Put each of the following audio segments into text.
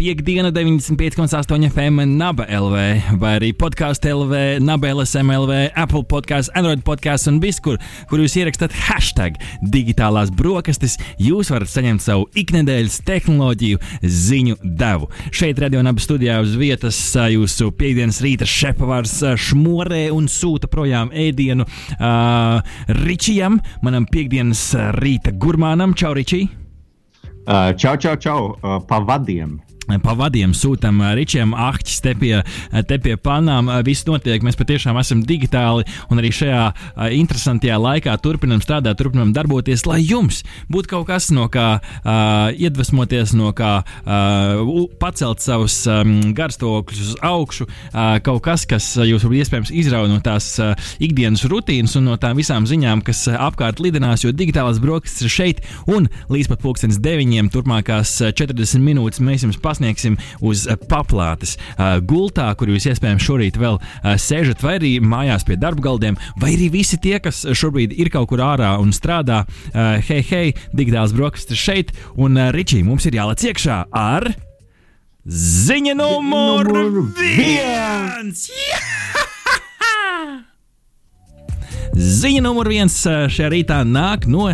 piekdiena, 95,8 FM, Naba LV, vai arī podkāstu LV, Naba LSM LV, Apple podkāsts, Android podkāsts un viskur, kur jūs ierakstāt hashtag digitālās brokastis, jūs varat saņemt savu iknedēļas tehnoloģiju ziņu devu. Šeit, radio Naba studijā uz vietas, jūsu piekdienas rīta šepavārs šmorē un sūta projām ēdienu uh, Ričijam, manam piekdienas rīta gurmānam, Čau, Ričī! Uh, čau, čau, čau, pa vadiem. Pa vadiem sūtām Ričiem, Ahķis, te pie, te pie panām. Viss notiek, mēs patiešām esam digitāli un arī šajā interesantajā laikā turpinam strādāt, turpinam darboties, lai jums būtu kaut kas no kā uh, iedvesmoties, no kā uh, pacelt savus um, garstokļus uz augšu, uh, kaut kas, kas jūs iespējams izrauj no tās uh, ikdienas rutīnas un no tām visām ziņām, kas apkārt lidinās, jo digitālās brokastis ir šeit un līdz pat pulkstenes deviņiem turpmākās 40 minūtes mēs jums pasniegsim pasniegsim uz paplātes gultā, kur jūs iespējams šorīt vēl sēžat, vai arī mājās pie darba galdiem, vai arī visi tie, kas šobrīd ir kaut kur ārā un strādā. Hei, hei, digitāls brokastis šeit, un Ričī, mums ir jālec iekšā ar ziņa numur viens! Ziņa numur viens šajā rītā nāk no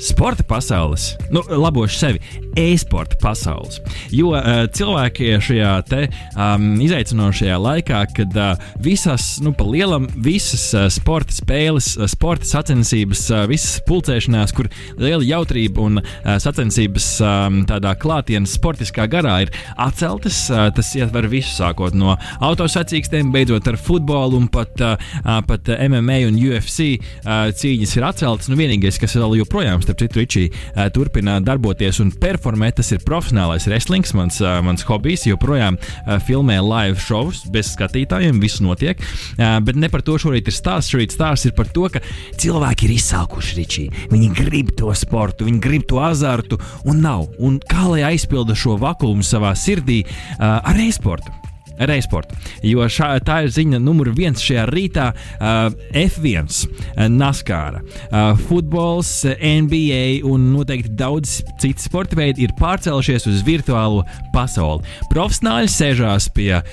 sporta pasaules, nu, labošu sevi, e-sporta pasaules. Jo uh, cilvēki šajā te, um, izaicinošajā laikā, kad uh, visas, nu, pa lielam, visas uh, sporta spēles, uh, sporta sacensības, uh, visas pulcēšanās, kur liela jautrība un uh, sacensības um, tādā klātienes sportiskā garā ir atceltas, uh, tas ietver visu, sākot no autosacīkstiem, beidzot ar futbolu un pat, uh, pat MMA un UFC uh, cīņas ir atceltas. Nu, vienīgais, kas vēl joprojām starp citu, Ričī uh, turpina darboties un performēt. Tas ir profesionālais wrestlings, mans, uh, mans hobijs. Joprojām uh, filmē live šovus bez skatītājiem, viss notiek. Uh, bet ne par to šorīt ir stāsts. Šorīt stāsts ir par to, ka cilvēki ir izsalkuši Ričī. Viņi grib to sportu, viņi grib to azartu un nav. Un kā lai aizpilda šo vakumu savā sirdī uh, ar e-sportu? Ar e-sportu. Jo šā, tā ir ziņa numur viens šajā rītā uh, - F1, uh, NASCAR, uh, futbols, NBA un noteikti daudz citu sporta veidi ir pārcēlušies uz virtuālo pasauli. Profesionāļi sēžās pie uh,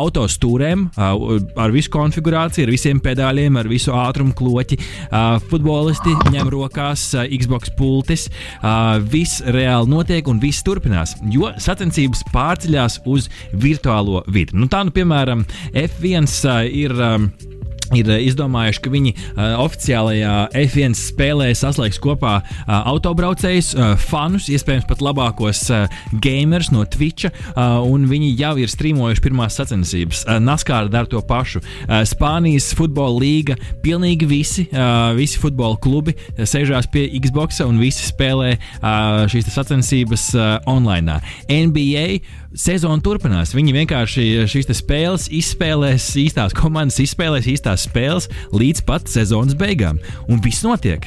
autostūrēm uh, ar visu konfigurāciju, ar visiem pedāļiem, ar visu ātrumu kloķi. Uh, futbolisti ņem rokās uh, Xbox pultis. Uh, viss reāli notiek un viss turpinās, jo sacensības pārceļās uz virtuālo vidi darīt. Nu, tā, nu, piemēram, F1 uh, ir. Um, ir izdomājuši, ka viņi uh, oficiālajā F1 spēlē saslēgs kopā uh, autobraucējus, uh, fanus, iespējams pat labākos uh, gamers no Twitch, uh, un viņi jau ir streamojuši pirmās sacensības. Uh, NASCAR dara to pašu. Uh, Spānijas futbola līga, pilnīgi visi, uh, visi futbola klubi uh, sēžās pie Xbox un visi spēlē uh, šīs sacensības uh, online. NBA sezona turpinās. Viņi vienkārši šīs spēles izspēlēs, īstās komandas izspēlēs īstās spēles līdz pat sezonas beigām. Un viss notiek.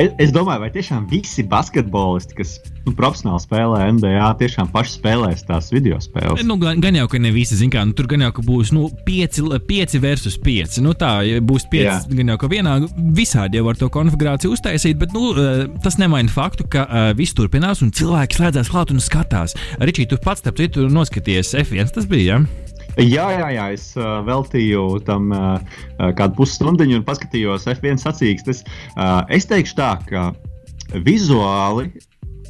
Es, es domāju, vai tiešām visi basketbolisti, kas nu, profesionāli spēlē NBA, tiešām paši spēlēs tās video spēles. Nu, gan, gan jau, ka ne visi zina, kā nu, tur gan jau, ka būs nu, 5 versus 5. Nu, tā būs 5, gan jau, ka vienā visādi jau var to konfigurāciju uztaisīt, bet nu, eh, tas nemaina faktu, ka uh, viss turpinās un cilvēki slēdzās klāt un skatās. Ričī, tu pats, starp citu, noskaties F1, tas bija. Ja? Jā, jā, jā, es uh, veltīju tam uh, kādu pusstundu un paskatījos F1 sacīkstes. Uh, es teikšu tā, ka vizuāli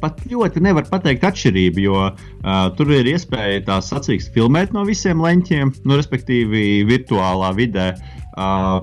pat ļoti nevar pateikt atšķirību, jo uh, tur ir iespēja tās sacīkstes filmēt no visiem leņķiem, nu, respektīvi virtuālā vidē. Uh,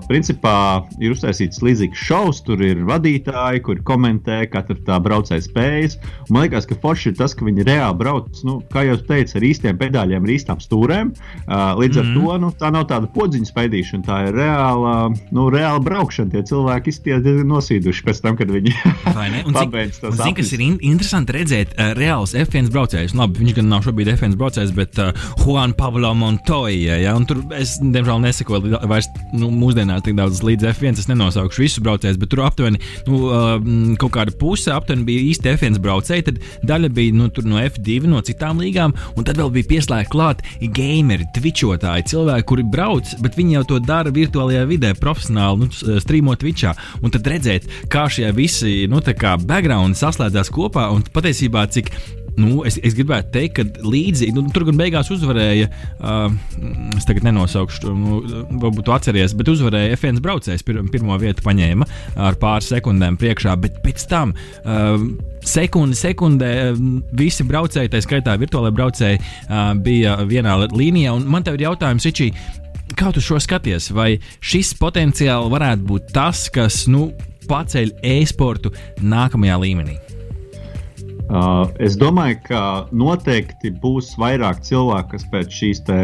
principā ir uztaisīts līdzīgs šovs, tur ir vadītāji, kuri komentē katru tā braucēju spējas. Man liekas, ka forši ir tas, ka viņi reāli brauc, nu, kā jau teicu, ar īstiem pedāļiem, ar īstām stūrēm. Uh, līdz mm ar Mhm. to nu, tā nav tāda podziņa spaidīšana, tā ir reāla, nu, reāla braukšana. Tie cilvēki izties diezgan nosīduši pēc tam, kad viņi pabeidz tos zini, kas aplis. ir in interesanti redzēt, uh, reāls F1 braucējs. Labi, viņš gan nav šobrīd F1 braucējs, bet uh, Juan Pablo Montoya. Ja? un Tur es, diemžēl, nesekoju li- vairs nu, mūsdienās tik daudz līdz F1. Es nenosaukšu visus braucējus, bet tur aptuveni nu, kaut kāda puse aptuveni bija īsti F1 braucēji. Tad daļa bija nu, no F2, no citām līgām, un tad vēl bija pieslēgti klāt gameri, twitchotāji, cilvēki, kuri brauc, bet viņi jau to dara virtuālajā vidē, profesionāli, nu, streamot Twitchā. Un tad redzēt, kā šie visi nu, background saslēdzās kopā un patiesībā cik. Nu, es, es gribētu teikt, ka līdzi nu, tur gan beigās uzvarēja. Uh, es tagad nenosaukšu, nu, varbūt tu atceries, bet uzvarēja F1 braucējs. Pir, pirmo vietu paņēma ar pāris sekundēm priekšā, bet pēc tam. Uh, Sekundi, sekundē, visi braucēji, tā skaitā virtuālajie braucēji, uh, bija vienā līnijā. Man te ir jautājums, Ričī, Kā tu šo skaties? Vai šis potenciāli varētu būt tas, kas nu, paceļ e-sportu nākamajā līmenī? Uh, es domāju, ka noteikti būs vairāk cilvēku, kas pēc šīs te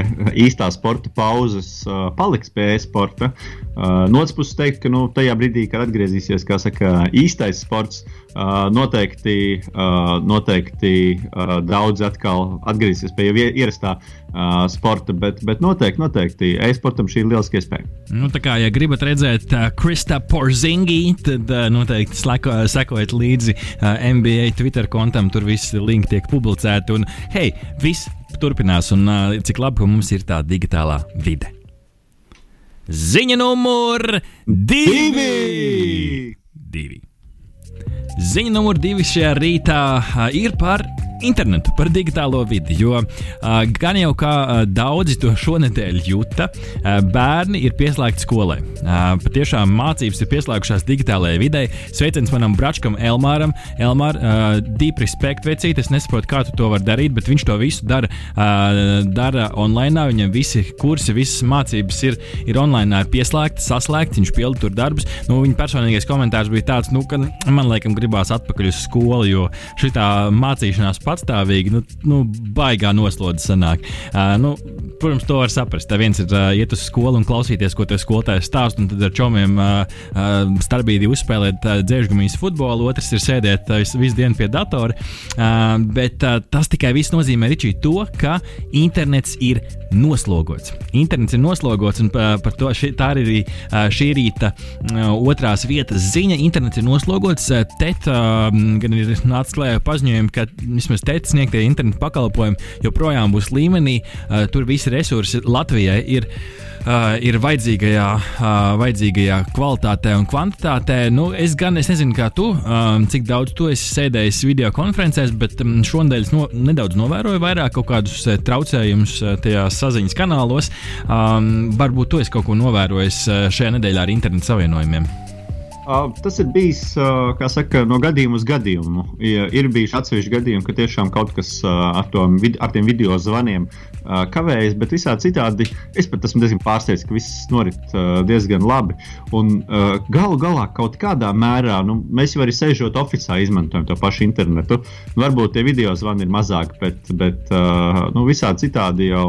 īstā sporta pauzes uh, paliks pie e-sporta. Uh, no otras puses, teikt, ka nu, tajā brīdī, kad atgriezīsies saka, īstais sports, uh, noteikti, uh, noteikti uh, daudz atkal atgriezīsies pie jau ie- ierastā uh, sporta, bet, bet noteikti, noteikti e-sportam šī ir lieliska iespēja. Nu, tā kā, ja gribat redzēt uh, Krista Porzingi, tad uh, noteikti sleko, sekojiet līdzi uh, NBA Twitter kontam. Tur viss linki tiek publicēti. Un, hei, viss turpinās. Un uh, cik labi, ka mums ir tā digitālā vide. Ziņa numur divi! divi. Ziņa numur divi šajā rītā ir par internetu, par digitālo vidi. Jo gan jau kā daudzi to šonadēļ jūta, bērni ir pieslēgti skolai. Patiešām mācības ir pieslēgušās digitālajai videi. Sveiciens manam bračkam Elmāram. Elmār, deep respect vecīt. Es nesaprotu, kā tu to vari darīt, bet viņš to visu dara, dara online. Viņam visi kursi, visas mācības ir, ir online, ir pieslēgti, saslēgti. Viņš pilda tur darbus. Nu, viņa personīgais komentārs bija tāds, nu, ka man liekas, gribās atpakaļ uz skolu, jo šī mācīšanās patstāvīgi, nu, nu baigā noslodzi sanāk. Uh, nu, protams, to var saprast. Tā viens ir uh, iet uz skolu un klausīties, ko tas skolotājs stāsta, un tad ar čomiem uh, uh, starpbrīdī uzspēlēt uh, dzēžgumijas futbolu, otrs ir sēdēt uh, visu, dienu pie datora. Uh, bet uh, tas tikai viss nozīmē Ričī, to, ka internets ir noslogots. Internets ir noslogots, un uh, par to ši, tā ir arī uh, šī rīta uh, otrās vietas ziņa. Internets ir noslogots. Uh, TET uh, gan ir nācis klajā ar paziņojumu, ka vismaz TET sniegtie internetu pakalpojumi joprojām būs līmenī. Uh, tur visi resursi Latvijai ir. Uh, ir vajadzīgajā, uh, vajadzīgajā kvalitātē un kvantitātē. Nu, es gan es nezinu, kā tu, uh, cik daudz tu esi sēdējis video konferencēs, bet um, šonadēļ es no, nedaudz novēroju vairāk kaut kādus uh, traucējumus uh, tajās saziņas kanālos. Um, varbūt tu esi kaut ko novērojis uh, šajā nedēļā ar internetu savienojumiem. Tas ir bijis saka, no gadījuma uz gadījumu. Ir bijuši atsevišķi gadījumi, ka tiešām kaut kas ar, to, ar tiem video zvaniem kavējas, bet visādi citādi es pat esmu diezgan pārsteigts, ka viss norit diezgan labi. Un galu galā kaut kādā mērā nu, mēs jau arī sēžot oficiālā izmantojam to pašu internetu. Nu, varbūt tie video zvani ir mazāki, bet, bet nu, visādi citādi jau.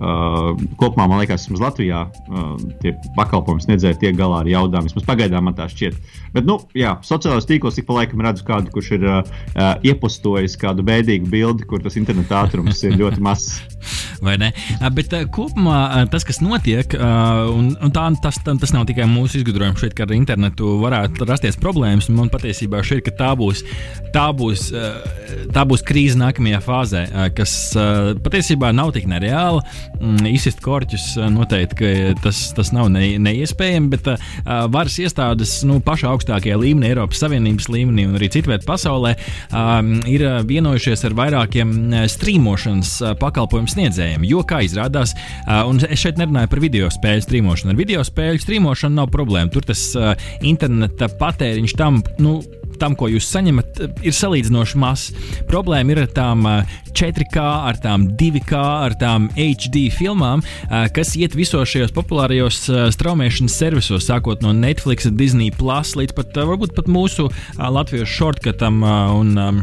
Uh, kopumā man liekas, ka Latvijā uh, tie pakalpojumu sniedzēji tiek galā ar jaudām. Vismaz pagaidām man tā šķiet. Bet, nu, jā, sociālajos tīklos ik pa laikam redzu kādu, kurš ir uh, uh, iepostojis kādu bēdīgu bildi, kur tas interneta ātrums ir ļoti mazs. Vai ne? Uh, Bet uh, kopumā uh, tas, kas notiek, uh, un, un tā, tas, tas nav tikai mūsu izgudrojums šeit, ka ar internetu varētu rasties problēmas. Man patiesībā šķiet, ka tā būs, tā būs, uh, tā būs krīze nākamajā fāzē, uh, kas uh, patiesībā nav tik nereāla. Mm, Izsist korķus uh, noteikti tas, tas nav ne, neiespējami, bet uh, varas iestādes nu, pašā augstākajā līmenī, Eiropas Savienības līmenī un arī citvietā pasaulē um, ir vienojušies ar vairākiem streamošanas uh, pakalpojumu sniedzējiem. Jo, kā izrādās, uh, un es šeit nerunāju par video spēļu streamošanu. Ar video spēļu streamošanu nav problēma. Tur tas uh, interneta patēriņš tam. Nu, tam, ko jūs saņemat, ir salīdzinoši mazs. Problēma ir ar tām 4K, ar tām 2K, ar tām HD filmām, kas iet visos šajos populārajos straumēšanas servisos, sākot no Netflix, Disney, Plus, līdz pat varbūt pat mūsu latviešu shortcutam un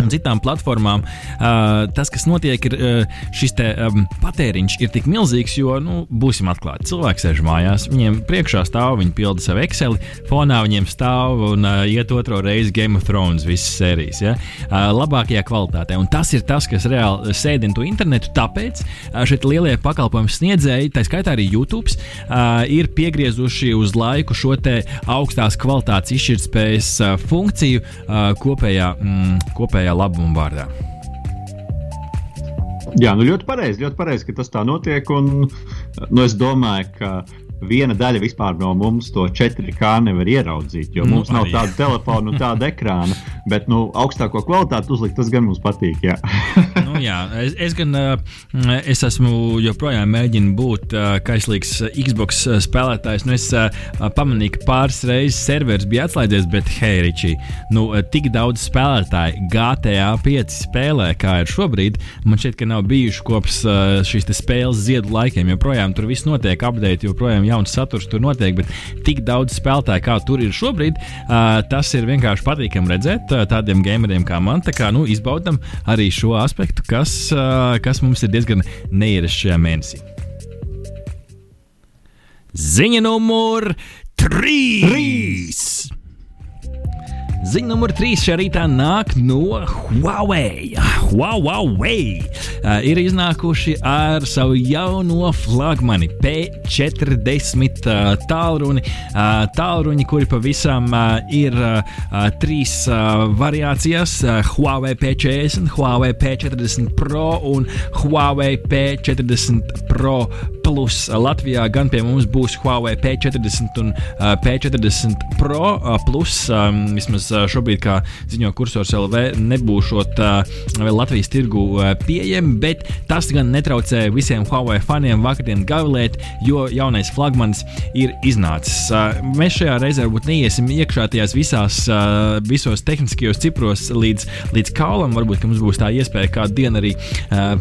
un citām platformām, uh, tas, kas notiek, ir uh, šis te, um, patēriņš ir tik milzīgs, jo, nu, būsim atklāti, cilvēks sēž mājās, viņiem priekšā stāv, viņi pilda savu Excel, fonā viņiem stāv un uh, iet otro reizi Game of Thrones visas sērijas, ja? uh, labākajā kvalitātē. Un tas ir tas, kas reāli sēdina to internetu, tāpēc uh, šeit lielie pakalpojumu sniedzēji, tā skaitā arī YouTube, uh, ir piegriezuši uz laiku šo te augstās kvalitātes izšķirtspējas uh, funkciju uh, kopējā, mm, kopējā kopējā labuma vārdā. Jā, nu ļoti pareizi, ļoti pareizi, ka tas tā notiek. Un, nu, es domāju, ka viena daļa vispār no mums to 4K nevar ieraudzīt, jo nu, mums nav tāda telefona un tāda ekrāna. Bet nu, augstāko kvalitāti uzlikt, tas gan mums patīk. Jā, nu, jā es, es gan es esmu joprojām mēģinu būt kaislīgs Xbox spēlētājs. Nu, es pamanīju, ka pāris reizes serveris bija atslēdzies, bet hei, Ričī, nu, tik daudz spēlētāju GTA 5 spēlē, kā ir šobrīd, man šķiet, ka nav bijuši kopš šīs spēles ziedu laikiem. Joprojām tur viss notiek, update, joprojām jauns saturs tur notiek, bet tik daudz spēlētāju, kā tur ir šobrīd, tas ir vienkārši patīkami redzēt tādiem gameriem kā man. Tā kā nu, izbaudam arī šo aspektu, kas, kas mums ir diezgan neierasts šajā mēnesī. Ziņa numur 3! 3! Ziņa numur 3 šajā rītā nāk no Huawei. Huawei uh, ir iznākuši ar savu jauno flagmani P40 uh, tālruni. Uh, tālruni, kuri pavisam uh, ir uh, trīs uh, variācijas - Huawei P40, Huawei P40 Pro un Huawei P40 Pro Plus. Latvijā gan pie mums būs Huawei P40 un uh, P40 Pro Plus. Um, vismaz šobrīd, kā ziņo kursors LV, nebūšot vēl Latvijas tirgu pieejami, bet tas gan netraucē visiem Huawei faniem vakardien gavilēt, jo jaunais flagmanis ir iznācis. Mēs šajā reizē varbūt neiesim iekšā tajās visās, visos tehniskajos cipros līdz, līdz kaulam. Varbūt mums būs tā iespēja kādu dienu arī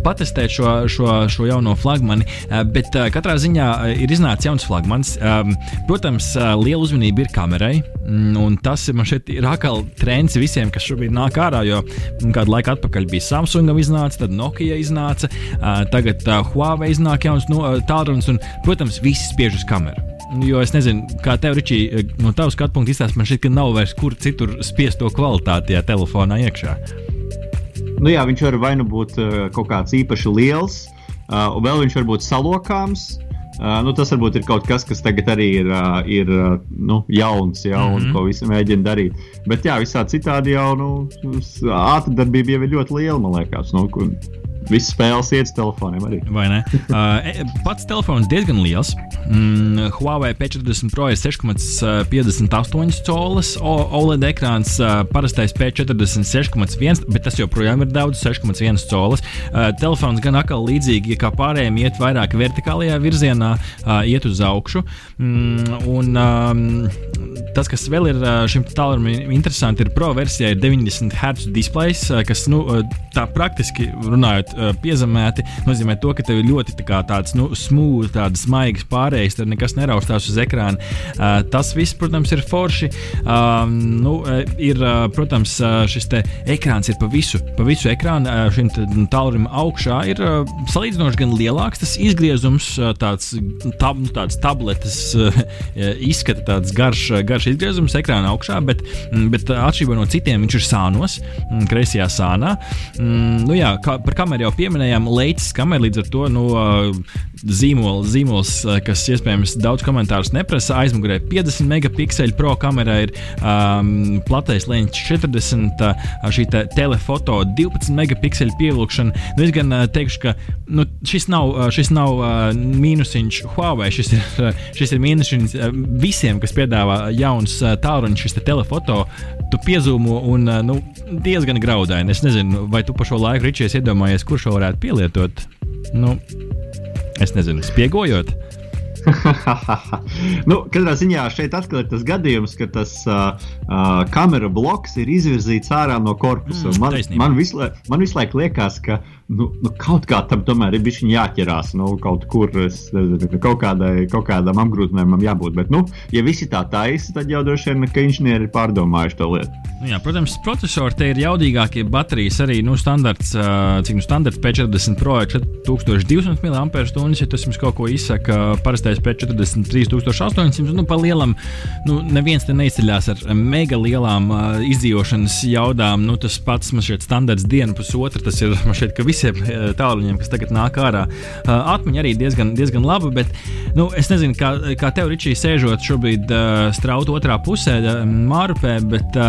patestēt šo, šo, šo jauno flagmani, bet katrā ziņā ir iznācis jauns flagmanis. Protams, liela uzmanība ir kamerai, mm, un tas man šeit ir atkal trends visiem, kas šobrīd nāk ārā. Jo kādu laiku atpakaļ bija Samsungam iznāca, tad Nokia iznāca, tagad Huawei iznāk jauns no, tālrunis, un, protams, visi spiež uz kameru. Jo es nezinu, kā tev, Ričī, no tavas skatu punkta izstāstīt, man šķiet, ka nav vairs kur citur spiest to kvalitāti tajā telefonā iekšā. Nu jā, viņš var vai nu būt uh, kaut kāds īpaši liels, uh, un vēl viņš var būt salokāms. Uh, Uh, nu, tas varbūt ir kaut kas, kas tagad arī ir, uh, ir uh, nu, jauns, ja, un mm -hmm. ko visi mēģina darīt. Bet jā, visā citādi jau nu, ātrdarbība jau ir ļoti liela, man liekas. Nu, Visas spēles iet uz telefoniem arī. Vai ne? Uh, pats telefons diezgan liels. Mm, Huawei P40 Pro ir 6,58 colas OLED ekrāns, uh, parastais P40 6,1, bet tas joprojām ir daudz, 6,1 colas. Uh, telefons gan atkal līdzīgi kā pārējiem iet vairāk vertikālajā virzienā, uh, iet uz augšu. Mm, un, um, tas, kas vēl ir šim tālrunim interesanti, ir Pro versijā ir 90 Hz displejs, kas nu, tā praktiski runājot uh, piezemēti, nozīmē to, ka tev ir ļoti tā tāds nu, smūgs, tāds maigs pārējais, tad nekas neraustās uz ekrāna. Uh, tas viss, protams, ir forši. Uh, nu, ir, uh, protams, uh, šis ekrāns ir pa visu, pa visu ekrānu. Uh, šim tālrunim augšā ir uh, salīdzinoši gan lielāks tas izgriezums, uh, tāds, tab, nu, tāds tabletes uh, izskata, tāds garš, garš izgriezums ekrāna augšā, bet, bet atšķirībā no citiem viņš ir sānos, kreisajā sānā. Mm, nu jā, kā, par kameru jau pieminējām, Leicis kamera līdz ar to nu, zīmols, zīmols, kas iespējams daudz komentārus neprasa. Aizmugurē 50 megapikseli, pro kamerā ir um, platais leņķis 40, šī te telefoto 12 megapikseli pievilkšana. Nu, es gan teikšu, ka nu, šis nav, šis nav mīnusiņš Huawei, šis ir, šis ir mīnusiņš visiem, kas piedāvā jauns tālruņš, šis te telefoto. Tu piezīmo un nu, diezgan graudaini. Es nezinu, vai tu pa šo laiku, Ričies, iedomājies, kurš šo varētu pielietot. Nu, es nezinu, spiegojot. nu, katrā ziņā šeit atkal ir tas gadījums, ka tas uh, uh, kamera bloks ir izvirzīts ārā no korpusa. Mm, man, taisnība. man, visu, man visu laiku liekas, ka nu, nu, kaut kā tam tomēr ir bijis jāķerās. Nu, kaut kur es nezinu, kaut, kādai, kaut kādam apgrūtinājumam jābūt. Bet, nu, ja visi tā taisa, tad jau droši vien, ka inženieri ir pārdomājuši to lietu. Nu Jā, protams, procesori te ir jaudīgākie. Baterijas arī nu, standarts, cik nu standarts P40 Pro ir 4200 mAh. Ja tas jums kaut ko izsaka, parastais P40 3800. Nu, pa lielam, nu, neviens te neizceļās ar mega lielām ā, izdzīvošanas jaudām. Nu, tas pats man šķiet standarts dienu pusotra. Tas ir man šķiet, ka visiem ā, tāluņiem, kas tagad nāk ārā, ā, atmiņa arī diezgan, diezgan laba. Bet, nu, es nezinu, kā, kā tev, Ričī, sēžot šobrīd uh, strauta otrā pusē, mārupē, bet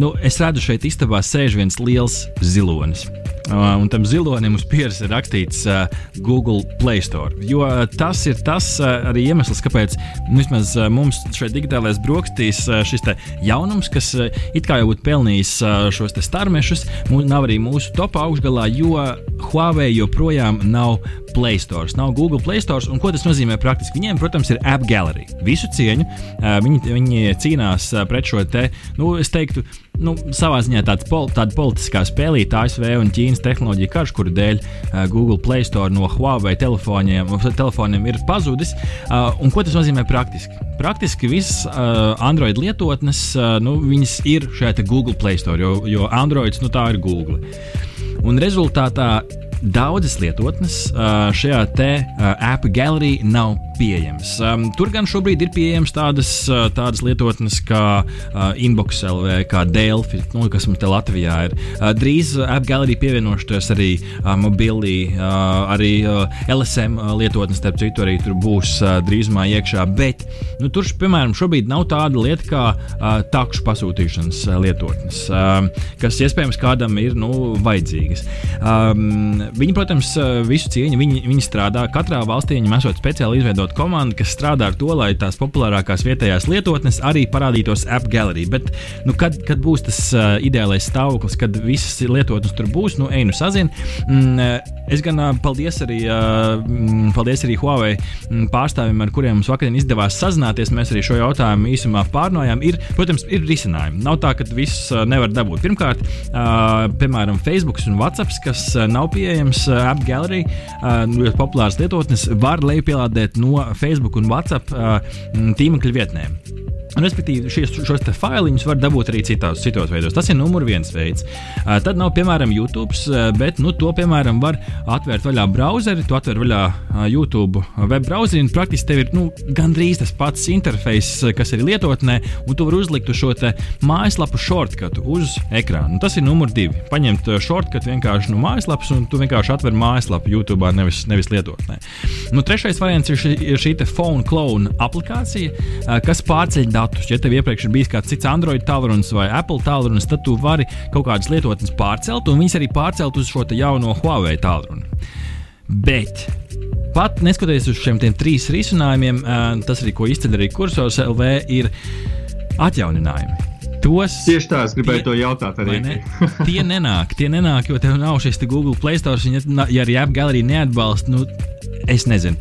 nu, es redzu, šeit istabā sēž viens liels zilonis. Uh, un tam zilonim uz pieres ir rakstīts uh, Google Play Store. Jo uh, tas ir tas uh, arī iemesls, kāpēc nu, vismaz, uh, mums šeit digitālais brokastīs uh, šis jaunums, kas uh, it kā jau būtu pelnījis uh, šos starmešus, nav arī mūsu top augšgalā, jo Huawei joprojām nav Play Store, nav Google Play Store. Ko tas nozīmē praktiski? Viņiem, protams, ir App Gallery. Visu cieņu. Uh, viņi, viņi cīnās uh, pret šo te, nu, es teiktu, nu, savā ziņā tāds pol, tāda politiskā spēlīta ASV un Ķīnas tehnoloģija karš, kuru dēļ uh, Google Play Store no Huawei telefoniem, telefoniem ir pazudis. Uh, ko tas nozīmē praktiski? Praktiski visas uh, Android lietotnes, uh, nu, ir šajā Google Play Store, jo, jo Androids nu, tā ir Google. Un rezultātā daudzas lietotnes šajā te uh, app gallery nav pieejamas. Tur gan šobrīd ir pieejamas tādas, tādas lietotnes kā Inbox LV, kā Delphi, nu, kas mums te Latvijā ir. Drīz uh, app gallery pievienošos arī mobili, uh, arī LSM lietotnes, starp citu, arī tur būs drīzumā iekšā. Bet nu, tur, piemēram, šobrīd nav tāda lieta kā takšu pasūtīšanas lietotnes, kas iespējams kādam ir nu, vajadzīgas. Um, viņi, protams, visu cieņu, viņi, viņi strādā. Katrā valstī viņam esot speciāli izveidota komanda, kas strādā ar to, lai tās populārākās vietējās lietotnes arī parādītos App Gallery. Bet, nu, kad, kad būs tas uh, ideālais stāvoklis, kad visas lietotnes tur būs, nu, ej, nu, sazin. Mm, es gan uh, paldies arī, uh, paldies arī Huawei mm, pārstāvjiem, ar kuriem mums vakar izdevās sazināties. Mēs arī šo jautājumu īsumā pārnājām. Ir, protams, ir risinājumi. Nav tā, ka viss nevar dabūt. Pirmkārt, uh, piemēram, Facebook un WhatsApp, kas nav pieejams uh, App Gallery, uh, ļoti populārs lietotnes, var lejupielādēt no Facebook un WhatsApp uh, mm, tīmekļa vietnēm. Respektīvi, šies, šos failiņus var dabūt arī citās, citos veidos. Tas ir numur viens veids. Tad nav, piemēram, YouTube, bet nu, to, piemēram, var atvērt vaļā browseri. Tu atver vaļā YouTube web browseri, un praktiski tev ir nu, gandrīz tas pats interfejs, kas ir lietotnē, un tu vari uzlikt uz šo mājaslapu shortcutu uz ekrāna. Un tas ir numur divi. Paņemt uh, shortcut vienkārši no mājaslapas, un tu vienkārši atver mājaslapu YouTube, nevis, nevis lietotnē. Nu, trešais variants ir šī, ir šī phone clone aplikācija, kas pārceļ datus. Ja tev iepriekš ir bijis kāds cits Android tālrunis vai Apple tālrunis, tad tu vari kaut kādas lietotnes pārcelt, un viņas arī pārcelt uz šo jauno Huawei tālruni. Bet pat neskatoties uz šiem trim risinājumiem, tas arī, ko izceļ arī kursors LV, ir atjauninājumi. Tos Tieši tā, es gribēju Tie- to jautāt arī. Ne? tie nenāk, tie nenāk, jo tev nav šis te Google Play Store. Ja, ja arī App Gallery neatbalsta, nu, es nezinu.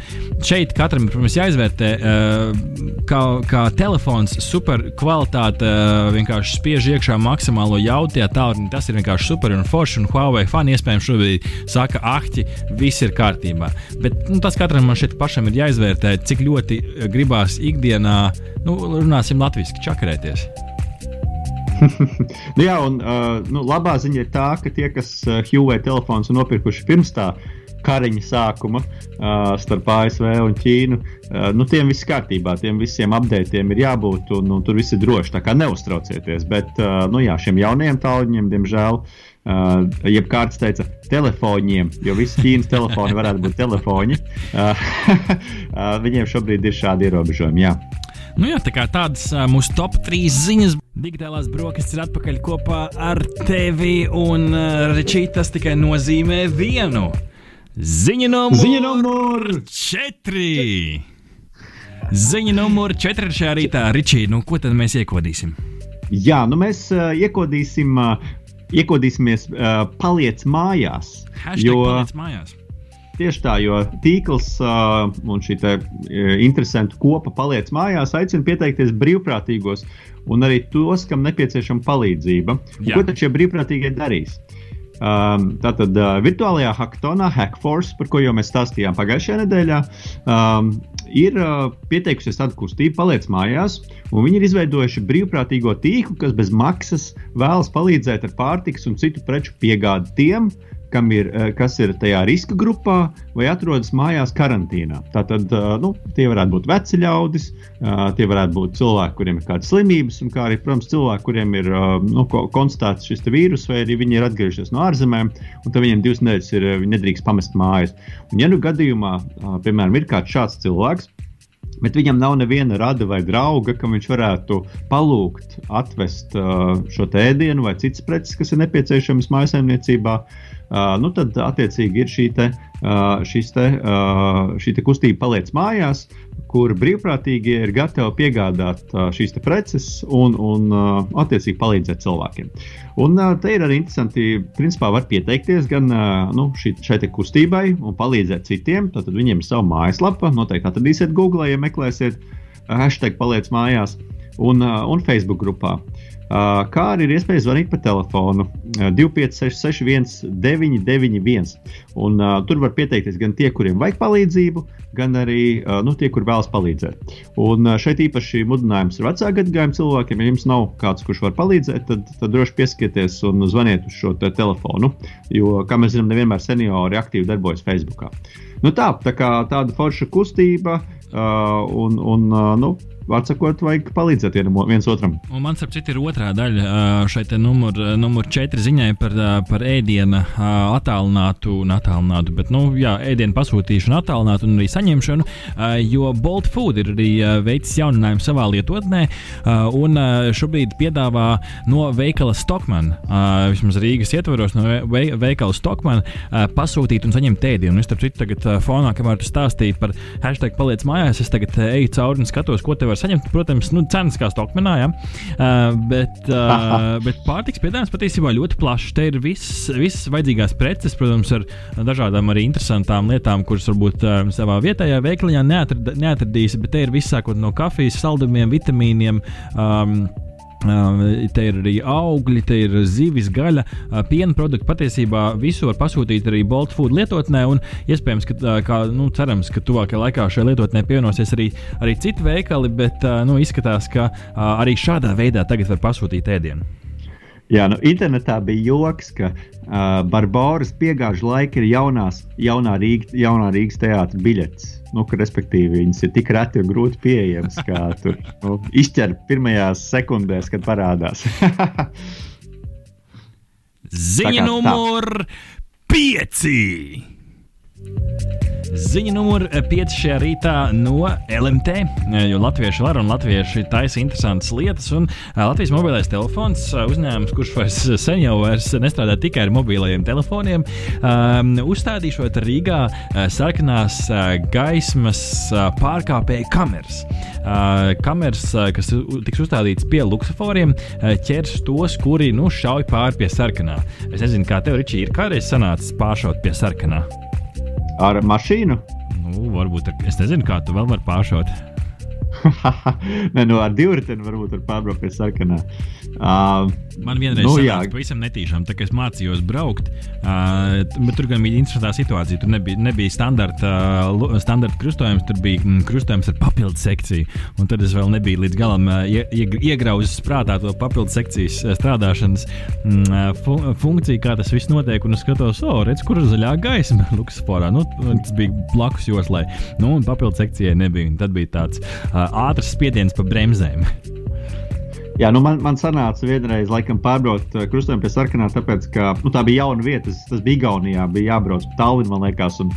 Šeit katram, protams, jāizvērtē, uh, kā, kā telefons, super kvalitāte, uh, vienkārši spiež iekšā maksimālo jaudu. Ja tālruni tas ir vienkārši super un forši, un Huawei fani iespējams šobrīd saka, ahķi, viss ir kārtībā. Bet nu, tas katram man šeit pašam ir jāizvērtē, cik ļoti eh, gribās ikdienā, nu, runāsim latviešu, čakarēties. Nu, jā, un uh, nu, labā ziņa ir tā, ka tie, kas uh, Huawei telefons ir nopirkuši pirms tā kariņa sākuma uh, starp ASV un Ķīnu, uh, nu, tiem viss kārtībā, tiem visiem updatiem ir jābūt, un, un tur viss ir droši. Tā kā neuztraucieties. Bet, uh, nu, jā, šiem jaunajiem tālruņiem, diemžēl, uh, jeb kāds teica, telefoniem, jo visi Ķīnas telefoni varētu būt telefoni. Uh, uh, viņiem šobrīd ir šādi ierobežojumi. Jā. Nu jā, tā kā tādas mūsu top 3 ziņas. Digitālās brokastis ir atpakaļ kopā ar tevi, un Ričī tas tikai nozīmē vienu. Ziņa numur, Ziņa numur 4. Ziņa numur 4 šajā rītā. Ričī, nu ko tad mēs iekodīsim? Jā, nu mēs uh, iekodīsim, uh, iekodīsimies, uh, paliec mājās. Hashtag jo, paliec mājās. tieši tā, jo tīkls uh, un šī te, uh, interesantu kopa paliec mājās, aicina pieteikties brīvprātīgos un arī tos, kam nepieciešama palīdzība. Ko tad šie brīvprātīgie darīs? Um, tātad uh, virtuālajā hackathonā Hackforce, par ko jau mēs stāstījām pagājušajā nedēļā, um, ir uh, pieteikusies tāda kustība, paliec mājās, un viņi ir izveidojuši brīvprātīgo tīklu, kas bez maksas vēlas palīdzēt ar pārtikas un citu preču piegādi tiem, kam ir, eh, kas ir tajā riska grupā vai atrodas mājās karantīnā. Tātad eh, nu, tie varētu būt veci ļaudis, eh, tie varētu būt cilvēki, kuriem ir kādas slimības, un kā arī, protams, cilvēki, kuriem ir nu, konstatēts šis vīrus, vai arī viņi ir atgriežies no ārzemēm, un tad viņiem divas nedēļas ir nedrīkst pamest mājas. Un, ja nu gadījumā, piemēram, ir kāds šāds cilvēks, bet viņam nav neviena rada vai drauga, kam viņš varētu palūgt atvest uh, šo ēdienu vai citas preces, kas ir nepieciešamas mājsaimniecībā. Uh, nu tad, attiecīgi, ir šī, te, uh, te, uh, šī te kustība paliec mājās, kur brīvprātīgie ir gatavi piegādāt uh, šīs preces un, un uh, attiecīgi palīdzēt cilvēkiem. Un uh, te ir arī interesanti, principā var pieteikties gan uh, nu, šī, šai kustībai un palīdzēt citiem. Tad viņiem ir sava mājaslapa, noteikti atradīsiet Google, ja meklēsiet hashtag paliec mājās un, uh, un Facebook grupā. Uh, kā arī ir iespēja zvanīt pa telefonu 2566, 991. Un, uh, tur var pieteikties gan tie, kuriem vajag palīdzību, gan arī uh, nu, tie, kur vēlas palīdzēt. Un uh, šeit īpaši mudinājums ir vecāku gadagājumu cilvēkiem. Ja jums nav kāds, kurš var palīdzēt, tad, tad droši pieskieties un zvaniet uz šo te telefonu. Jo, kā mēs zinām, nevienmēr seniori aktīvi darbojas Facebook. Nu, tā, tā kā tāda forša kustība uh, un, un uh, nu, Vārdsakot, vajag palīdzēt viens otram. Un man, ap citu, ir otrā daļa šai numur, numur četri ziņai par, par ēdienu attālinātu, attālinātu, bet, nu, jā, ēdienu pasūtīšanu attālinātu un arī saņemšanu, jo Bolt Food ir arī veicis jauninājumu savā lietotnē un šobrīd piedāvā no veikala Stockman, vismaz Rīgas ietvaros, no veikala Stockman pasūtīt un saņemt ēdienu. Un starp citu, tagad fonā, kamēr tu stāstīji par hashtag paliec mājās, es tagad eju cauri un skatos, ko tev var saņemt. Protams, nu, cenas kā stokmenā, ja? uh, bet, uh, bet pārtiks piedāvājums patiesībā ļoti plašs. Te ir viss, visas vajadzīgās preces, protams, ar dažādām arī interesantām lietām, kuras varbūt uh, savā vietējā veikaliņā neatrad, neatradīsi, bet te ir viss sākot no kafijas, saldumiem, vitamīniem. Um, Te ir arī augļi, te ir zivis, gaļa, piena produkti. Patiesībā visu var pasūtīt arī Bolt Food lietotnē, un iespējams, ka, kā, nu, cerams, ka tuvākajā laikā šai lietotnē pievienosies arī, arī citi veikali, bet nu, izskatās, ka arī šādā veidā tagad var pasūtīt ēdienu. Jā, nu, internetā bija joks, ka uh, Barbaras piegāžu laika ir jaunās, jaunā, Rīga, jaunā Rīgas teātris biļetes. Nu, ka, respektīvi, viņas ir tik reti un grūti pieejamas, kā tur nu, izķer pirmajās sekundēs, kad parādās. Ziņa numur pieci! Ziņa numur 5 šajā rītā no LMT, jo latvieši var un latvieši taisa interesantas lietas. Un Latvijas mobilais telefons, uzņēmums, kurš vairs sen jau vairs nestrādā tikai ar mobilajiem telefoniem, uzstādīšot Rīgā sarkanās gaismas pārkāpēju kameras. Kameras, kas tiks uzstādītas pie luksusforiem, ķers tos, kuri nu, šauj pāri pie sarkanā. Es nezinu, kā tev, Ričī, ir kādreiz sanācis pāršaut pie sarkanā. Ar mašīnu? Nu, varbūt ar, es nezinu, kā tu vēl vari pāršaut. Nē, nu ar divriteni varbūt var pārbraukt pie sarkanā. Uh, Man vienreiz nu, sanāca, pavisam netīšām, tā kā es mācījos braukt, uh, bet tur gan bija interesanta situācija. Tur nebija, nebija standarta, uh, standarta krustojums, tur bija mm, krustojums ar papildu sekciju. Un tad es vēl nebiju līdz galam uh, ie, iegrauzis prātā to papildu sekcijas strādāšanas mm, fu funkciju, kā tas viss notiek. Un es skatos, oh, redz, kur ir zaļā gaisma Luksusforā. Nu, tas bija blakus joslai. Nu, un papildu sekcijai nebija. Un tad bija tāds uh, ātrs spiediens pa bremzēm. Jā, nu man, man sanāca vienreiz, laikam, pārbraukt uh, krustojumu pie sarkanā, tāpēc, ka nu, tā bija jauna vieta. Tas, tas bija Igaunijā, bija jābrauc pa Talvinu, man liekas. Un,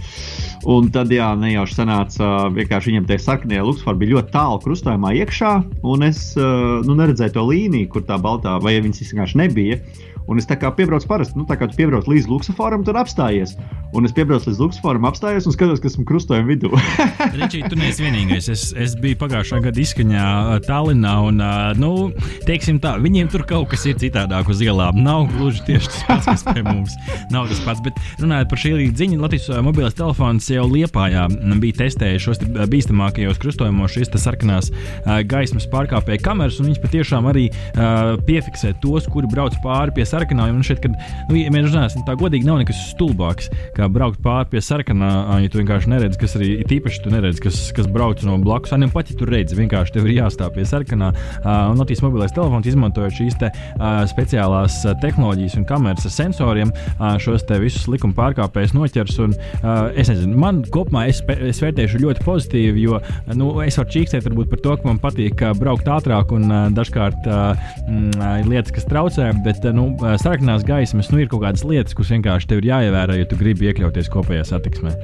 un tad, jā, nejauši sanāca, vienkārši viņam tie sarkanie luksfori bija ļoti tālu krustojumā iekšā, un es uh, nu, neredzēju to līniju, kur tā baltā, vai viņas vienkārši nebija. Un es tā kā piebraucu parasti, nu, tā kā tu piebrauc līdz luksusforam, tad apstājies. Un es piebraucu līdz Luksforam, apstājos un skatos, kas esmu krustojuma vidū. Ričī, tu neesi vienīgais. Es, es biju pagājušā gada izskaņā Tallinā, un, nu, teiksim tā, viņiem tur kaut kas ir citādāk uz ielām. Nav gluži tieši tas pats, kas pie mums. Nav tas pats, bet runājot par šī ziņu, Latvijas mobilais telefons jau Liepājā bija testējušos bīstamākajos krustojumos šīs sarkanās gaismas pārkāpēju kameras, viņas patiešām arī piefiksē tos, kuri brauc pāri pie sarkanājuma. Un šeit, kad, nu, ja mēs runāsim tā godīgi, nav nekas stulbāks kā braukt pāri pie sarkanā, ja tu vienkārši neredzi, kas arī ir īpaši, tu neredzi, kas, kas brauc no blakus. Arī pat, ja tu redzi, vienkārši tev ir jāstāv pie sarkanā. Un Latvijas mobilais telefons izmantojot šīs te, speciālās tehnoloģijas un kameras ar sensoriem, šos visus likuma pārkāpējus noķers. Un, es nezinu, man kopumā es, es vērtēšu ļoti pozitīvi, jo nu, es varu čīkstēt par to, ka man patīk braukt ātrāk un dažkārt mm, ir lietas, kas traucē, bet nu, sarkanās gaismas nu, ir kaut kādas lietas, kuras vienkārši tev ir jāievēro, ja tu gribi iekļauties kopējā satiksmē.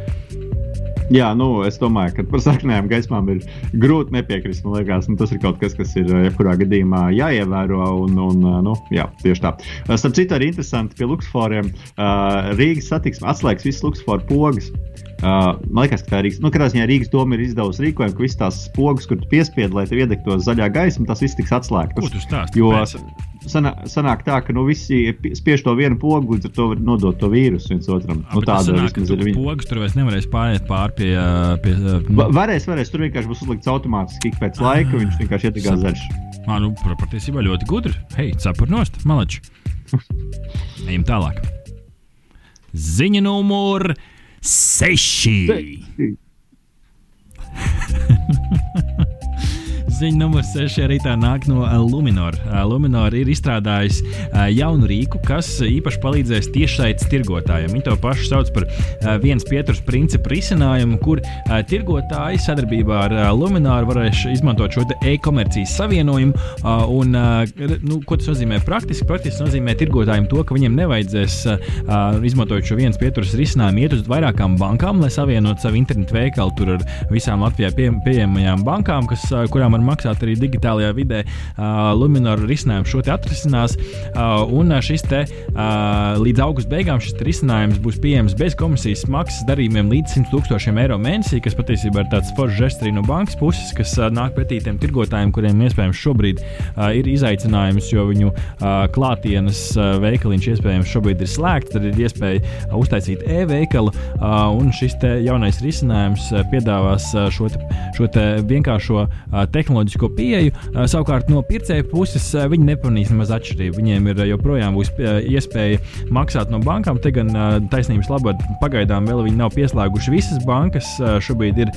Jā, nu, es domāju, ka par sarkanajām gaismām ir grūti nepiekrist. Man liekas, nu, tas ir kaut kas, kas ir jebkurā gadījumā jāievēro. Un, un, nu, jā, tieši tā. Starp citu, arī interesanti pie Luksforiem Rīgas satiksme atslēgs visas Luksforu pogas. Uh, man liekas, ka tā ir Rīgas. Nu, kādā ziņā Rīgas doma ir izdevusi rīkojumu, ka visas tās spogas, kur tu piespied, lai tev iedegtos zaļā gaisma, tas viss tiks atslēgts. Ko tu stāsti? Jo sanā, sanāk tā, ka nu, visi spiež to vienu pogu, līdz ar to var nodot to vīrusu viens otram. Nu, tāda ir viņa. Pogas tur vairs nevarēs pāriet pāri pie. pie nu. Varēs, varēs. Tur vienkārši būs uzlikts automātiski ik pēc laika, ah, viņš vienkārši ietekās zaļš. Mā, nu, patiesībā ļoti gudri. Hei, cepurnost, malači. Ejam tālāk. Ziņa numur 6. Ziņa numur 6 arī tā nāk no Luminor. Luminor ir izstrādājis jaunu rīku, kas īpaši palīdzēs tiešsaistes tirgotājiem. Viņi to pašu sauc par viens pieturas principu risinājumu, kur tirgotāji sadarbībā ar Luminoru varēs izmantot šo e-komercijas savienojumu. Un, nu, ko tas nozīmē praktiski? Praktiski nozīmē tirgotājiem to, ka viņiem nevajadzēs izmantojot šo viens pieturas risinājumu iet uz vairākām bankām, lai savienotu savu internetu veikalu tur ar visām Latvijā pie, pieejamajām bankām, kas, kurām var maksāt arī digitālajā vidē. Lumināra risinājums šo te atrisinās, un šis te līdz augusta beigām šis risinājums būs pieejams bez komisijas maksas darījumiem līdz 100 tūkstošiem eiro mēnesī, kas patiesībā ir tāds foršs žests arī no bankas puses, kas nāk pretī tiem tirgotājiem, kuriem iespējams šobrīd uh, ir izaicinājums, jo viņu uh, klātienes uh, veikaliņš iespējams šobrīd ir slēgts, tad ir iespēja uh, uztaisīt e-veikalu, uh, un šis jaunais risinājums uh, piedāvās uh, šo, te, šo te vienkāršo uh, tehnoloģiju tehnoloģisko pieeju. Savukārt no pircēja puses viņi nepamanīs nemaz atšķirību. Viņiem ir joprojām būs iespēja maksāt no bankām. Te gan taisnības labad pagaidām vēl viņi nav pieslēguši visas bankas. Šobrīd ir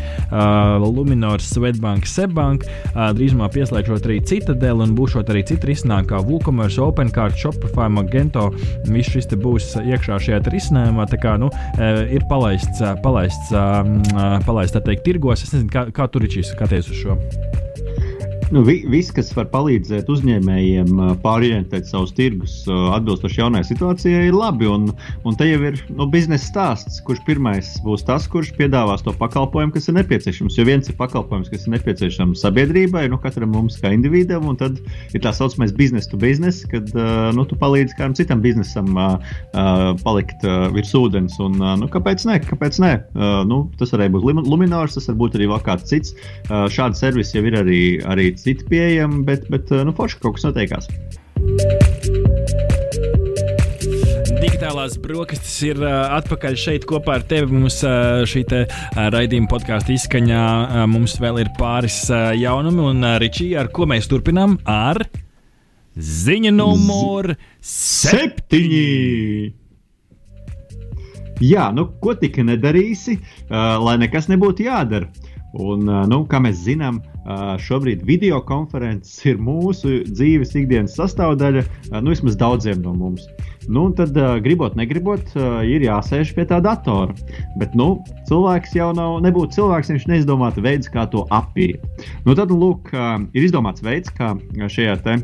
Luminors, Svetbank, Sebbank. Drīzumā pieslēgšot arī Citadel un būšot arī citi risinājumi kā WooCommerce, OpenCard, Shopify, Magento. Viss šis būs iekšā šajā risinājumā. Tā kā nu, ir palaists, palaists, palaists tā teikt, tirgos. Es nezinu, kā, kā tur ir šis skaties uz šo. Nu, vi, viss, kas var palīdzēt uzņēmējiem pārorientēt savus tirgus atbilstoši jaunai situācijai, ir labi. Un, un te jau ir nu, biznesa stāsts, kurš pirmais būs tas, kurš piedāvās to pakalpojumu, kas ir nepieciešams. Jo viens ir pakalpojums, kas ir nepieciešams sabiedrībai, nu, katram mums kā individam, un tad ir tā saucamais biznesa to biznesa, kad nu, tu palīdzi kādam citam biznesam uh, uh, palikt uh, virs ūdens. Un, nu, kāpēc ne? Kāpēc ne? Nu, tas varēja būt Luminors, tas var būt arī vēl kāds cits. Šādi servisi jau ir arī. arī citi pieejami, bet, bet nu, forši kaut kas notiekās. Digitālās brokastis ir uh, atpakaļ šeit kopā ar tevi. Mums uh, šī te, uh, raidījuma podkāstu izskaņā uh, mums vēl ir pāris uh, jaunumi, un uh, Ričija, ar ko mēs turpinām? Ar ziņu numuru septiņi! Jā, nu, ko tik nedarīsi, uh, lai nekas nebūtu jādara. Un, nu, kā mēs zinām, Šobrīd video konferences ir mūsu dzīves ikdienas sastāvdaļa, nu vismaz daudziem no mums. Nu, tad, gribot, negribot, ir jāsēž pie tā datora. Bet nu, cilvēks jau nav, nebūtu cilvēks, viņš neizdomātu veidu, kā to apiet. Nu, tad, lūk, ir izdomāts veids, kā šajā te,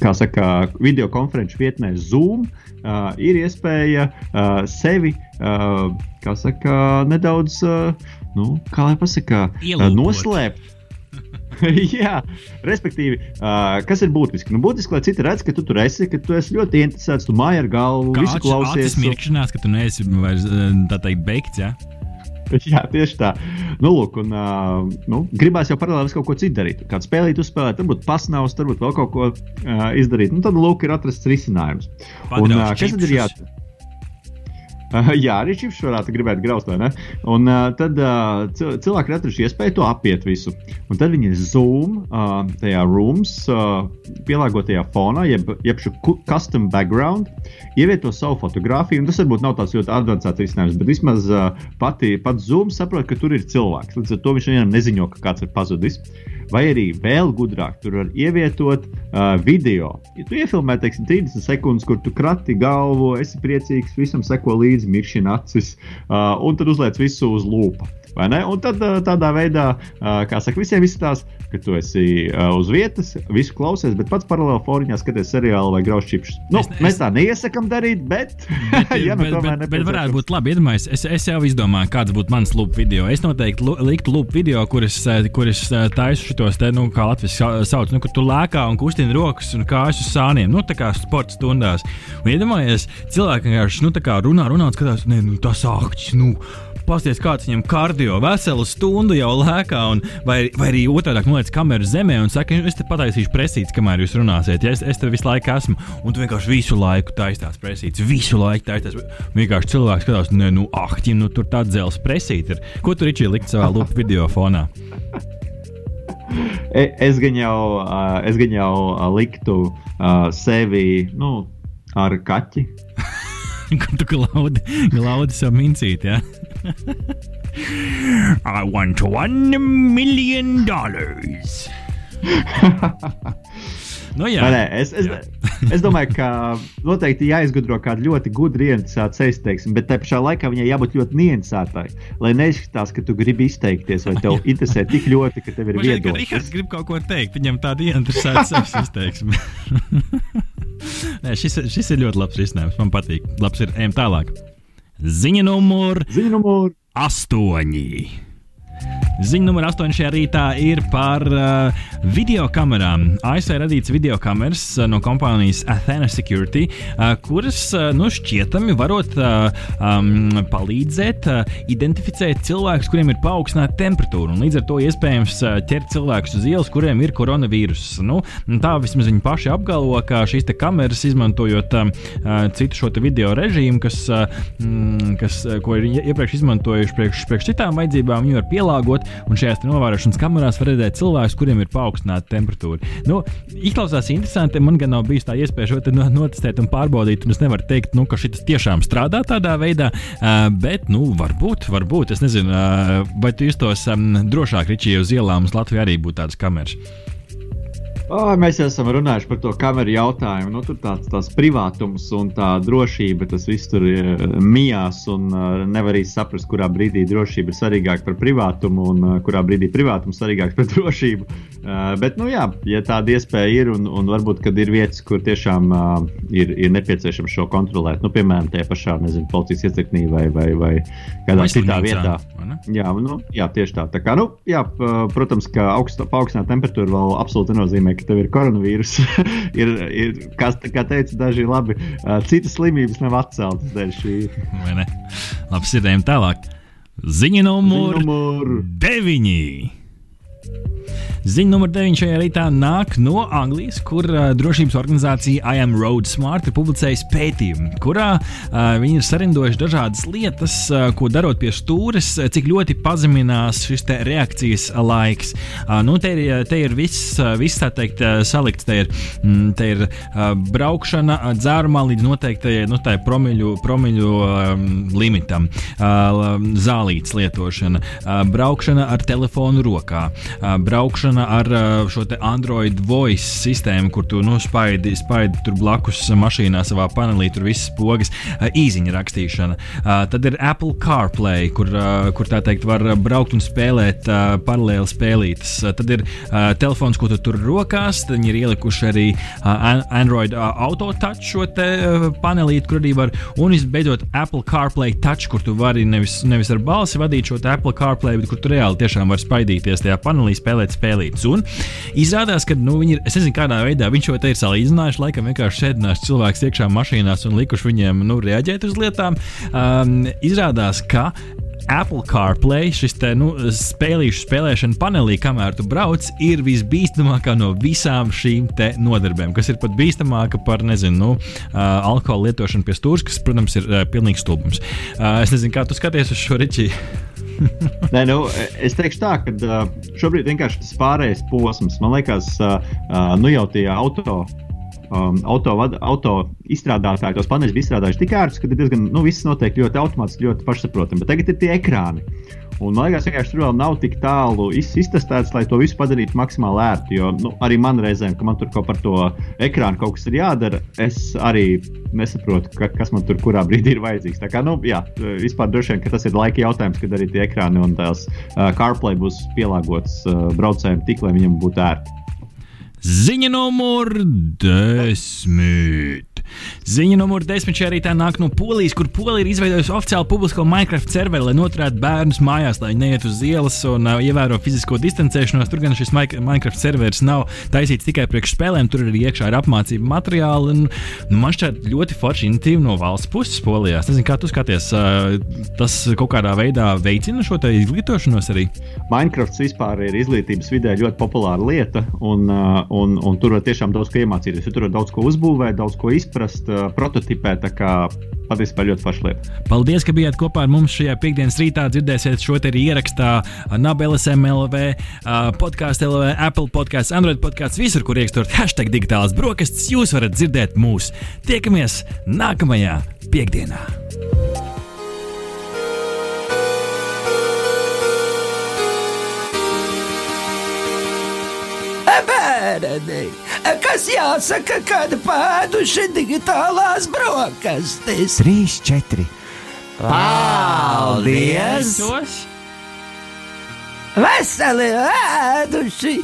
kā saka, video konferenču vietnē Zoom ir iespēja sevi, kā saka, nedaudz nu, kā lai pasakā, Ielūkot. noslēpt. Jā, respektīvi, uh, kas ir būtiski? Nu, būtiski, lai citi redz, ka tu tur esi, ka tu esi ļoti interesēts, tu māji ar galvu, visu klausies. Tas mirkšanās, ka tu neesi vairs tā teikt beigts. Ja? Jā, tieši tā. Nu, lūk, un, uh, nu, gribēs jau paralēli kaut ko citu darīt. Kādu spēlīt, uzspēlēt, varbūt pasnaust, varbūt vēl kaut ko uh, izdarīt. Nu, tad, lūk, ir atrasts risinājums. Un, uh, kas tad ir jādara? Jā, arī čips varētu gribēt graust, vai ne? Un uh, tad uh, cilvēki ir atraduši iespēju to apiet visu. Un tad viņi zoom uh, tajā rooms, uh, pielāgotajā fonā, jeb, jeb šo custom background, ievieto savu fotografiju. Tas varbūt nav tāds ļoti avansēts risinājums, bet vismaz uh, pati, pats zoom saprot, ka tur ir cilvēks. Līdz ar to viņš vienam neziņo, ka kāds ir pazudis. Vai arī vēl gudrāk, tur var ievietot uh, video. Ja tu iefilmē, teiksim, 30 sekundes, kur tu krati galvu, esi priecīgs, visam seko līdzi, miršķina acis, uh, un tad uzliec visu uz lūpa. Un tad tādā veidā, kā saka, visiem izskatās, ka tu esi uz vietas, visu klausies, bet pats paralēli foniņā skaties seriālu vai grauž čipsus. Nu, es, mēs tā neiesakām darīt, bet, bet, ja, nu, bet, bet, bet varētu būt labi. Iedomājies, es, es jau izdomāju, kāds būtu mans lūp video. Es noteikti liktu lūp video, kuras, kuras taisu šitos te, nu, kā Latvijas sauc, nu, kur tu lēkā un kustini rokas un kājas uz sāniem, nu, tā kā sporta stundās. Un iedomājies, cilvēki vienkārši, nu, tā kā runā, runā un skatās, ne, nu, tas akķis, nu pasties, kāds viņam kardio veselu stundu jau lēkā, un, vai, vai arī otrādi noliec kameru zemē un saka, es te pataisīšu presītes, kamēr jūs runāsiet. Ja es, es te visu laiku esmu, un tu vienkārši visu laiku taisās presītes, visu laiku taisās. Vienkārši cilvēks skatās, ne, nu, ah, ķim, nu tur tā dzels presīte ir. Ko tu Ričī likt savā lupu video fonā? E, es gan jau, es gan jau liktu sevi nu, ar kaķi. Kur tu glaudi, glaudi savu mincīti? Ja? I want one million dollars. Nu, jā, nē, es, es, jā. es domāju, ka noteikti jāizgudro kāda ļoti gudra, ieinteresēta seisteiksme, bet tajā pašā laikā viņai jābūt ļoti niansētai. Lai neizskatās, ka tu gribi izteikties, vai tev interesē tik ļoti, ka tev ir viedoklis. Rihards grib kaut ko teikt, viņam tāda ieinteresēta seisteiksme. Nē, šis, šis ir ļoti labs risinājums. Man patīk. Labs ir ejam tālāk. Ziņa numur, Ziņa numur 8. Ziņa numur 8 šajā rītā ir par uh, video kamerām. ASV radīts video kameras uh, no kompānijas Athena Security, uh, kuras uh, nu, šķietami varot uh, um, palīdzēt uh, identificēt cilvēkus, kuriem ir paaugstināta temperatūra. Līdz ar to iespējams uh, ķert cilvēkus uz ielas, kuriem ir koronavīrus. Nu, tā vismaz viņi paši apgalvo, ka šīs kameras, izmantojot uh, citu šo video režīmu, kas, uh, mm, kas, uh, ko ir iepriekš izmantojuši priekš, priekš citām vajadzībām, viņi var pielāgot un šajās novērošanas kamerās var redzēt cilvēkus, kuriem ir paaugstināta temperatūra. Nu, izklausās interesanti. Man gan nav bijis tā iespēja šo notestēt un pārbaudīt, un es nevaru teikt, nu, ka šis tiešām strādā tādā veidā, bet, nu, varbūt, varbūt, es nezinu, vai tu justos drošāk, Ričija, uz ielām uz Latviju arī būtu tādas kameras. Oh, mēs jau esam runājuši par to kameru jautājumu. Nu, tur tāds, tāds privātums un tā drošība, tas viss tur uh, mijās. Un uh, nevar arī saprast, kurā brīdī drošība ir svarīgāka par privātumu un uh, kurā brīdī privātums svarīgāks par drošību. Bet, nu, jā, ja tāda iespēja ir un, un varbūt, ir vietas, kur tiešām ir, ir nepieciešams šo kontrolēt, nu, piemēram, tajā pašā nezinu, policijas iecirknī vai, vai, vai kādā citā vietā. Jā, nu, jā, tieši tā. tā kā, nu, jā, protams, ka augsta, paaugstināta temperatūra vēl absolūti nenozīmē, ka tev ir koronavīrus. ir, ir, kas, kā teica, daži labi, citas slimības nav atceltas dēļ šī. Vai ne? Labi, sirdēm tālāk. Ziņa numur 9. Ziņa numur 9 šajā rītā nāk no Anglijas, kur uh, drošības organizācija IM Road Smart ir publicējusi pētījumu, kurā uh, viņi ir sarindojuši dažādas lietas, uh, ko darot pie stūres, cik ļoti pazeminās šis reakcijas laiks. Uh, nu, te, ir, te ir viss, viss tā teikt, salikts. Te ir, mm, te ir uh, braukšana dzērumā līdz noteiktajai nu, promiļu, promiļu um, limitam, uh, zālītes lietošana, uh, braukšana ar telefonu rokā, uh, braukšana braukšana ar uh, šo Android voice sistēmu, kur tu nu, spaidi, tur blakus mašīnā savā panelī, tur viss pogas, uh, īziņa rakstīšana. Uh, tad ir Apple CarPlay, kur, kur tā teikt var braukt un spēlēt paralēli spēlītas. Tad ir telefons, ko tu tur rokās, tad viņi ir ielikuši arī Android Auto Touch šo panelīti, kur arī var, un visbeidzot Apple CarPlay Touch, kur tu vari nevis, nevis ar balsi vadīt šo Apple CarPlay, bet kur tu reāli tiešām var spaidīties tajā panelī, spēlēt spēli spēlītas. Un izrādās, ka nu, viņi ir, es nezinu, kādā veidā viņš šo te ir salīdzinājuši. Laikam vienkārši sēdinās cilvēks iekšā mašīnās un likuši viņiem nu, reaģēt uz lietām. Um, izrādās, ka Apple CarPlay, šis te, nu, spēlīšu spēlēšana panelī, kamēr tu brauc, ir visbīstamākā no visām šīm nodarbēm, kas ir pat bīstamāka par, nezinu, nu, uh, alkohola lietošanu pie stūres, kas, protams, ir uh, pilnīgs stulbums. Uh, es nezinu, kā tu skaties uz šo ričiju. Nē, nu, es teikšu tā, ka šobrīd vienkārši tas pārējais posms, man liekas, nu jau tie auto um, auto, auto izstrādātāji tos paneļus izstrādājuši tik ērtus, ka diezgan, nu, viss notiek ļoti automātiski, ļoti pašsaprotami. Bet tagad ir tie ekrāni. Un, man liekas, ka tur vēl nav tik tālu iztestēts, lai to visu padarītu maksimāli ērtu. Jo nu, arī man reizēm, ka man tur kaut par to ekrānu kaut kas ir jādara, es arī nesaprotu, ka, kas man tur kurā brīdī ir vajadzīgs. Tā kā, nu, jā, vispār droši vien tas ir laika jautājums, kad arī tie ekrāni un tās uh, CarPlay būs pielāgotas uh, braucējiem tik, lai viņiem būtu ērti. Ziņa numur desmit. Ziņa numur 10 šajā rītā nāk no Polijas, kur Polija ir izveidojusi oficiālu publisko Minecraft serveri, lai noturētu bērnus mājās, lai viņi neiet uz ielas un uh, ievēro fizisko distancēšanos. Tur gan šis Minecraft serveris nav taisīts tikai priekš spēlēm, tur arī iekšā ir apmācība materiāli. Un, nu, man šķiet ļoti forši iniciatīva no valsts puses Polijā. Es nezinu, kā tu skaties, uh, tas kaut kādā veidā veicina šo izglītošanos arī. Minecraft vispār ir izglītības vidē ļoti populāra lieta, un, uh, un, un tur var tiešām daudz ko iemācīties. Tur var daudz ko uzbūvēt, daudz ko izprast, uh, prototipēt. Patiesībā ļoti forša lieta. Paldies, ka bijāt kopā ar mums šajā piekdienas rītā. Dzirdēsiet šo te arī ierakstā Nabelas MLV, podkāstu LV, Apple podkāstu, Android podkāstu, visur, kur ierakstot hashtag digitālas brokastis. Jūs varat dzirdēt mūs. Tiekamies nākamajā piekdienā! bērni, kas jāsaka, kad pēduši digitālās brokastis. Trīs, četri. Paldies! Veseli ēduši!